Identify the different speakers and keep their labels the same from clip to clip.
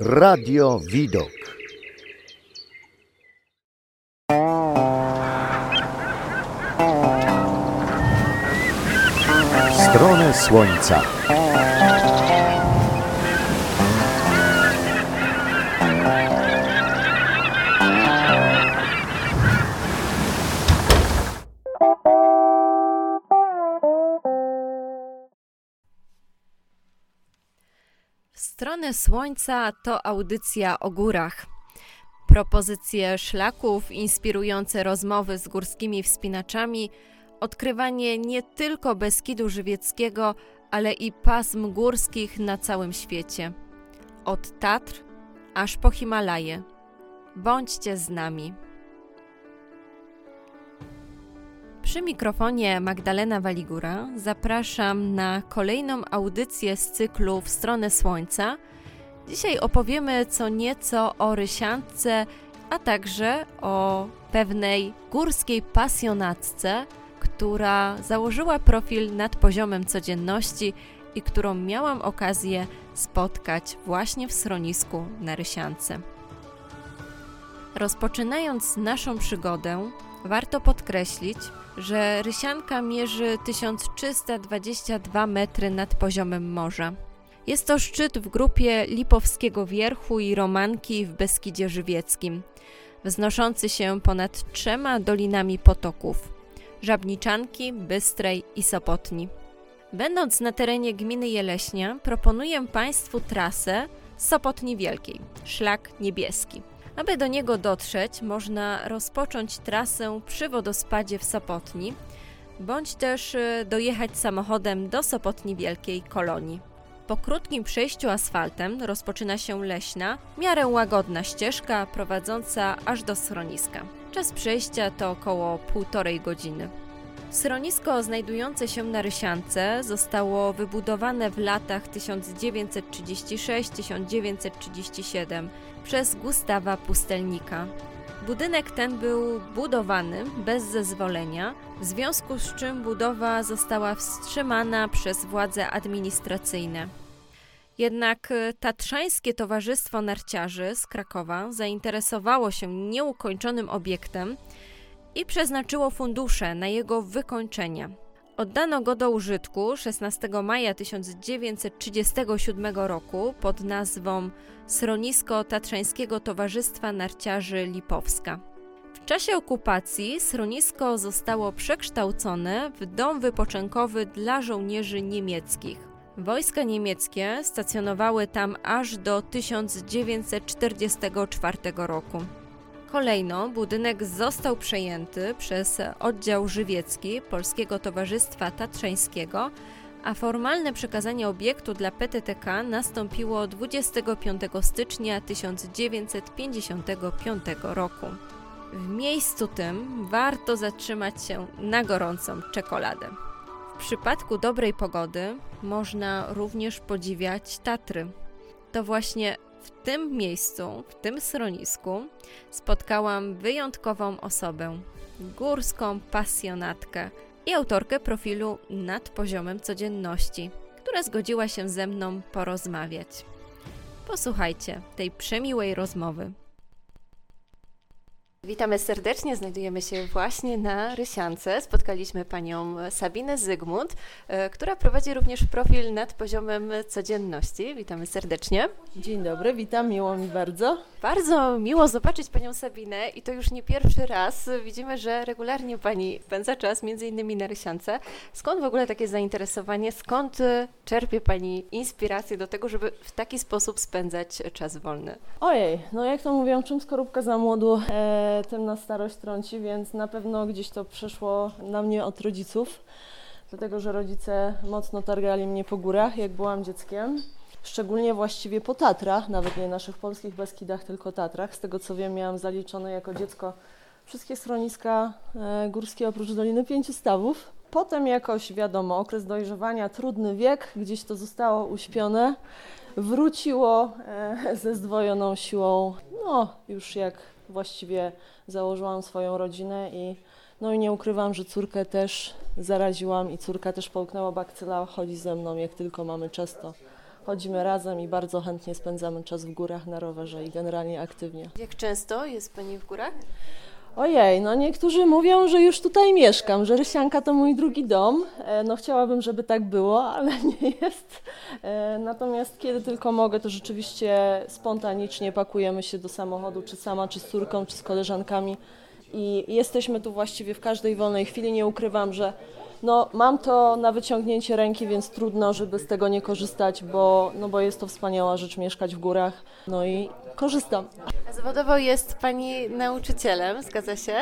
Speaker 1: Radio Widok. Stronę słońca.
Speaker 2: W stronę słońca to audycja o górach. Propozycje szlaków, inspirujące rozmowy z górskimi wspinaczami, odkrywanie nie tylko Beskidu Żywieckiego, ale i pasm górskich na całym świecie. Od Tatr aż po Himalaje. Bądźcie z nami. Przy mikrofonie Magdalena Waligura zapraszam na kolejną audycję z cyklu W stronę Słońca. Dzisiaj opowiemy co nieco o Rysiance, a także o pewnej górskiej pasjonatce, która założyła profil nad poziomem codzienności i którą miałam okazję spotkać właśnie w schronisku na Rysiance. Rozpoczynając naszą przygodę, warto podkreślić, że Rysianka mierzy 1322 metry nad poziomem morza. Jest to szczyt w grupie Lipowskiego Wierchu i Romanki w Beskidzie Żywieckim, wznoszący się ponad trzema dolinami potoków Żabniczanki, Bystrej i Sopotni. Będąc na terenie gminy Jeleśnia, proponuję Państwu trasę Sopotni Wielkiej, szlak niebieski. Aby do niego dotrzeć, można rozpocząć trasę przy wodospadzie w Sopotni, bądź też y, dojechać samochodem do Sopotni Wielkiej Kolonii. Po krótkim przejściu asfaltem rozpoczyna się leśna, w miarę łagodna ścieżka prowadząca aż do schroniska. Czas przejścia to około półtorej godziny. Schronisko znajdujące się na Rysiance zostało wybudowane w latach 1936-1937 przez Gustawa Pustelnika. Budynek ten był budowany bez zezwolenia, w związku z czym budowa została wstrzymana przez władze administracyjne. Jednak Tatrzańskie Towarzystwo Narciarzy z Krakowa zainteresowało się nieukończonym obiektem i przeznaczyło fundusze na jego wykończenie. Oddano go do użytku 16 maja 1937 roku pod nazwą Schronisko Tatrzańskiego Towarzystwa Narciarzy Lipowska. W czasie okupacji schronisko zostało przekształcone w dom wypoczynkowy dla żołnierzy niemieckich. Wojska niemieckie stacjonowały tam aż do 1944 roku. Kolejno budynek został przejęty przez oddział żywiecki Polskiego Towarzystwa Tatrzańskiego, a formalne przekazanie obiektu dla PTTK nastąpiło 25 stycznia 1955 roku. W miejscu tym warto zatrzymać się na gorącą czekoladę. W przypadku dobrej pogody można również podziwiać Tatry. To właśnie w tym miejscu, w tym schronisku spotkałam wyjątkową osobę, górską pasjonatkę i autorkę profilu nad poziomem codzienności, która zgodziła się ze mną porozmawiać. Posłuchajcie tej przemiłej rozmowy. Witamy serdecznie, znajdujemy się właśnie na Rysiance. Spotkaliśmy panią Sabinę Zygmunt, e, która prowadzi również profil nad poziomem codzienności. Witamy serdecznie.
Speaker 3: Dzień dobry, witam, miło mi bardzo.
Speaker 2: Bardzo miło zobaczyć panią Sabinę i to już nie pierwszy raz. Widzimy, że regularnie pani spędza czas między innymi na Rysiance. Skąd w ogóle takie zainteresowanie? Skąd czerpie pani inspirację do tego, żeby w taki sposób spędzać czas wolny?
Speaker 3: Ojej, no jak to mówią, czym skorupka za młodu, e, tym na starość trąci, więc na pewno gdzieś to przeszło na mnie od rodziców, dlatego że rodzice mocno targali mnie po górach, jak byłam dzieckiem. Szczególnie właściwie po Tatrach, nawet nie naszych polskich Beskidach, tylko Tatrach. Z tego co wiem, miałam zaliczone jako dziecko wszystkie schroniska e, górskie oprócz Doliny Pięciu Stawów. Potem jakoś, wiadomo, okres dojrzewania, trudny wiek, gdzieś to zostało uśpione, wróciło e, ze zdwojoną siłą, no już jak właściwie założyłam swoją rodzinę i no i nie ukrywam, że córkę też zaraziłam i córka też połknęła bakcyla, chodzi ze mną, jak tylko mamy czas, to chodzimy razem i bardzo chętnie spędzamy czas w górach na rowerze i generalnie aktywnie.
Speaker 2: Jak często jest Pani w górach?
Speaker 3: Ojej, no niektórzy mówią, że już tutaj mieszkam, że Rysianka to mój drugi dom. E, No chciałabym, żeby tak było, ale nie jest. E, Natomiast kiedy tylko mogę, to rzeczywiście spontanicznie pakujemy się do samochodu, czy sama, czy z córką, czy z koleżankami. I jesteśmy tu właściwie w każdej wolnej chwili. Nie ukrywam, że no, mam to na wyciągnięcie ręki, więc trudno, żeby z tego nie korzystać, bo, no, bo jest to wspaniała rzecz mieszkać w górach. No i korzystam.
Speaker 2: Zawodowo jest Pani nauczycielem, zgadza się?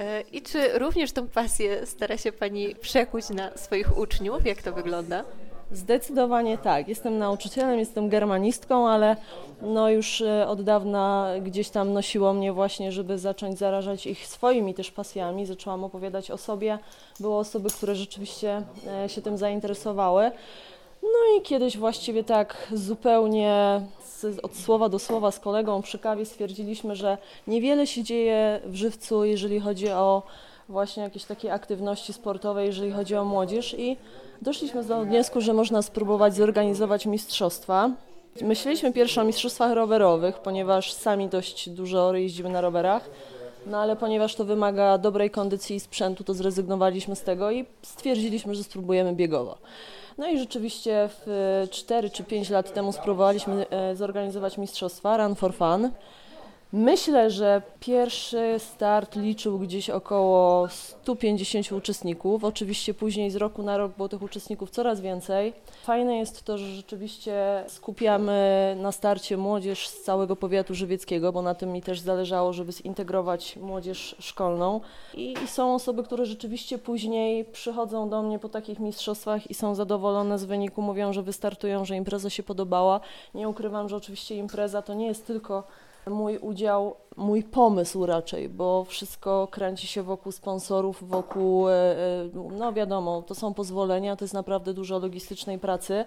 Speaker 2: E, I czy również tą pasję stara się Pani przekuć na swoich uczniów? Jak to wygląda?
Speaker 3: Zdecydowanie tak. Jestem nauczycielem, jestem germanistką, ale no już e, od dawna gdzieś tam nosiło mnie właśnie, żeby zacząć zarażać ich swoimi też pasjami. Zaczęłam opowiadać o sobie. Były osoby, które rzeczywiście e, się tym zainteresowały. No i kiedyś właściwie tak zupełnie z, od słowa do słowa z kolegą przy kawie stwierdziliśmy, że niewiele się dzieje w żywcu, jeżeli chodzi o właśnie jakieś takie aktywności sportowe, jeżeli chodzi o młodzież i doszliśmy do wniosku, że można spróbować zorganizować mistrzostwa. Myśleliśmy pierwsze o mistrzostwach rowerowych, ponieważ sami dość dużo jeździmy na rowerach. No ale ponieważ to wymaga dobrej kondycji i sprzętu, to zrezygnowaliśmy z tego i stwierdziliśmy, że spróbujemy biegowo. No i rzeczywiście w 4 czy 5 lat temu spróbowaliśmy e, zorganizować mistrzostwa Run for Fun. Myślę, że pierwszy start liczył gdzieś około 150 uczestników. Oczywiście później z roku na rok było tych uczestników coraz więcej. Fajne jest to, że rzeczywiście skupiamy na starcie młodzież z całego powiatu żywieckiego, bo na tym mi też zależało, żeby zintegrować młodzież szkolną. I, są osoby, które rzeczywiście później przychodzą do mnie po takich mistrzostwach i są zadowolone z wyniku, mówią, że wystartują, że impreza się podobała. Nie ukrywam, że oczywiście impreza to nie jest tylko mój udział, mój pomysł raczej, bo wszystko kręci się wokół sponsorów, wokół, e, e, no wiadomo, to są pozwolenia, to jest naprawdę dużo logistycznej pracy.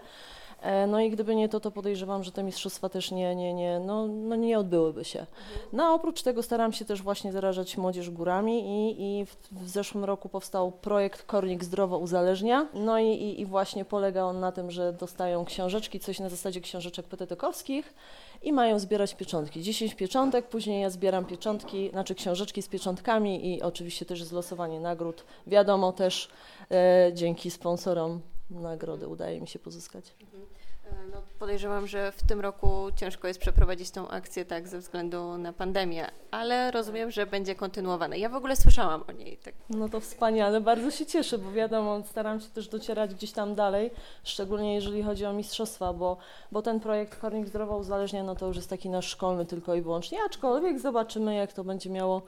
Speaker 3: E, No i gdyby nie to, to podejrzewam, że te mistrzostwa też nie, nie, nie, no, no nie odbyłyby się. No a oprócz tego staram się też właśnie zarażać młodzież górami i, i w, w zeszłym roku powstał projekt Kornik Zdrowo Uzależnia. No i, i, i właśnie polega on na tym, że dostają książeczki, coś na zasadzie książeczek petetykowskich i mają zbierać pieczątki. 10 pieczątek, później ja zbieram pieczątki, znaczy książeczki z pieczątkami i oczywiście też jest losowanie nagród. Wiadomo też e, dzięki sponsorom nagrody udaje mi się pozyskać.
Speaker 2: No, podejrzewam, że w tym roku ciężko jest przeprowadzić tą akcję tak ze względu na pandemię, ale rozumiem, że będzie kontynuowana. Ja w ogóle słyszałam o niej. Tak.
Speaker 3: No to wspaniale, bardzo się cieszę, bo wiadomo, staram się też docierać gdzieś tam dalej, szczególnie jeżeli chodzi o mistrzostwa, bo, bo ten projekt Kornik Zdrowo Uzależnia, no to już jest taki nasz szkolny tylko i wyłącznie, aczkolwiek zobaczymy, jak to będzie miało e,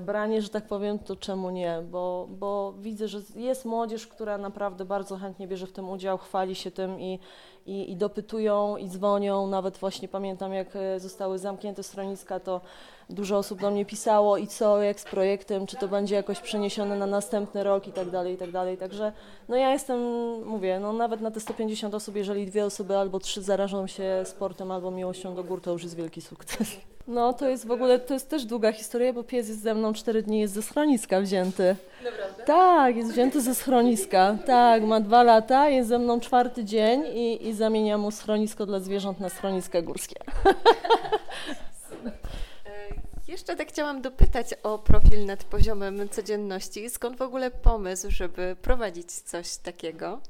Speaker 3: branie, że tak powiem, to czemu nie, bo, bo widzę, że jest młodzież, która naprawdę bardzo chętnie bierze w tym udział, chwali się tym i, i, i dopytują i dzwonią, nawet właśnie pamiętam, jak e, zostały zamknięte schroniska, to dużo osób do mnie pisało i co, jak z projektem, czy to będzie jakoś przeniesione na następny rok i tak dalej, i tak dalej. Także no ja jestem, mówię, no nawet na te 150 osób, jeżeli dwie osoby albo trzy zarażą się sportem albo miłością do gór, to już jest wielki sukces. No to jest w ogóle, to jest też długa historia, bo pies jest ze mną 4 dni, jest ze schroniska wzięty.
Speaker 2: Naprawdę?
Speaker 3: Tak, jest wzięty ze schroniska. Tak, ma dwa lata, jest ze mną czwarty dzień i, i zamieniam mu schronisko dla zwierząt na schroniska górskie.
Speaker 2: Jeszcze tak chciałam dopytać o profil nad poziomem codzienności. Skąd w ogóle pomysł, żeby prowadzić coś takiego?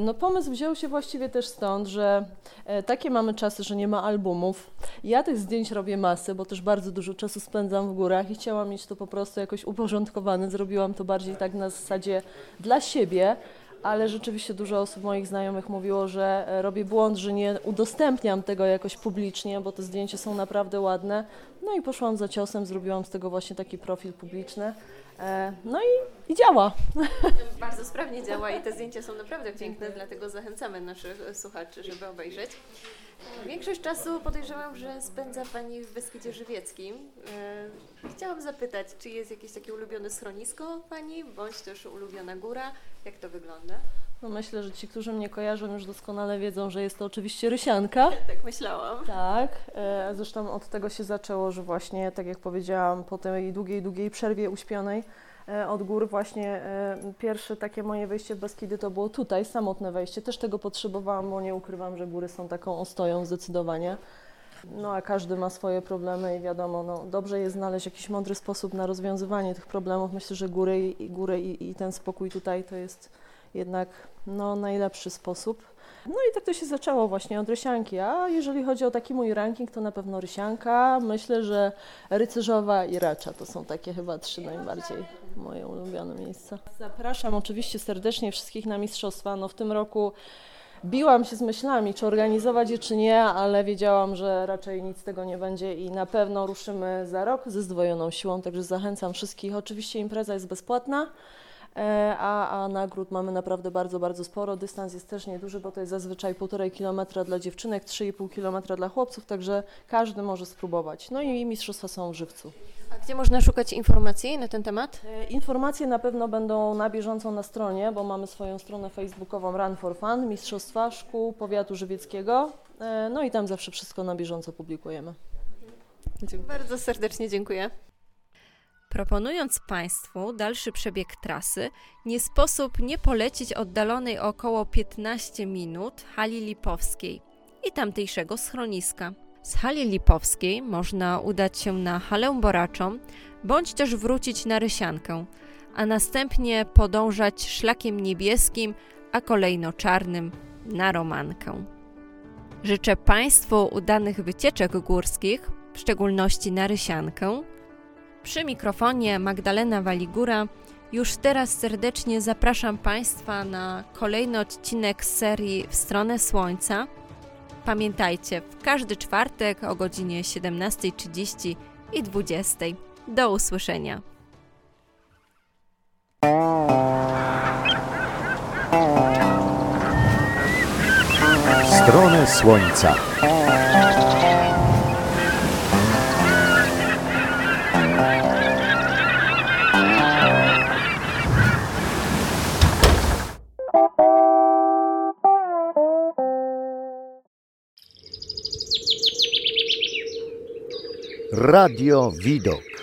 Speaker 3: No pomysł wziął się właściwie też stąd, że e, takie mamy czasy, że nie ma albumów. Ja tych zdjęć robię masę, bo też bardzo dużo czasu spędzam w górach i chciałam mieć to po prostu jakoś uporządkowane. Zrobiłam to bardziej tak na zasadzie dla siebie, ale rzeczywiście dużo osób moich znajomych mówiło, że e, robię błąd, że nie udostępniam tego jakoś publicznie, bo te zdjęcia są naprawdę ładne. No i poszłam za ciosem, zrobiłam z tego właśnie taki profil publiczny. E, No i, i działa.
Speaker 2: Bardzo sprawnie działa i te zdjęcia są naprawdę piękne, dlatego zachęcamy naszych słuchaczy, żeby obejrzeć. Większość czasu podejrzewam, że spędza Pani w Beskidzie Żywieckim. E, Chciałam zapytać, czy jest jakieś takie ulubione schronisko Pani, bądź też ulubiona góra? Jak to wygląda?
Speaker 3: No myślę, że ci, którzy mnie kojarzą, już doskonale wiedzą, że jest to oczywiście Rysianka.
Speaker 2: Tak myślałam.
Speaker 3: Tak, e, zresztą od tego się zaczęło, że właśnie, tak jak powiedziałam, po tej długiej, długiej przerwie uśpionej, e, od gór. Właśnie e, pierwsze takie moje wejście w Beskidy to było tutaj, samotne wejście. Też tego potrzebowałam, bo nie ukrywam, że góry są taką ostoją zdecydowanie. No a każdy ma swoje problemy i wiadomo, no, dobrze jest znaleźć jakiś mądry sposób na rozwiązywanie tych problemów. Myślę, że góry i, i góry i, i ten spokój tutaj to jest jednak no, najlepszy sposób. No i tak to się zaczęło właśnie od Rysianki, a jeżeli chodzi o taki mój ranking, to na pewno Rysianka, myślę, że Rycerzowa i Racza to są takie chyba trzy najbardziej moje ulubione miejsca. Zapraszam oczywiście serdecznie wszystkich na mistrzostwa, no w tym roku biłam się z myślami, czy organizować je, czy nie, ale wiedziałam, że raczej nic z tego nie będzie i na pewno ruszymy za rok ze zdwojoną siłą, także zachęcam wszystkich. Oczywiście impreza jest bezpłatna, a, a nagród mamy naprawdę bardzo, bardzo sporo. Dystans jest też nieduży, bo to jest zazwyczaj 1,5 km dla dziewczynek, 3,5 km dla chłopców, także każdy może spróbować. No i mistrzostwa są w żywcu.
Speaker 2: A gdzie można szukać informacji na ten temat?
Speaker 3: E, Informacje na pewno będą na bieżąco na stronie, bo mamy swoją stronę facebookową Run for Fun, Mistrzostwa Szkół Powiatu Żywieckiego. E, No i tam zawsze wszystko na bieżąco publikujemy.
Speaker 2: Bardzo serdecznie dziękuję. Proponując Państwu dalszy przebieg trasy, nie sposób nie polecić oddalonej około 15 minut hali lipowskiej i tamtejszego schroniska. Z hali lipowskiej można udać się na halę boraczą, bądź też wrócić na Rysiankę, a następnie podążać szlakiem niebieskim, a kolejno czarnym na Romankę. Życzę Państwu udanych wycieczek górskich, w szczególności na Rysiankę. Przy mikrofonie Magdalena Waligura. Już teraz serdecznie zapraszam Państwa na kolejny odcinek serii W stronę Słońca. Pamiętajcie, w każdy czwartek o godzinie 17.30 i 20.00. Do usłyszenia.
Speaker 1: W stronę Słońca. Radio Widok.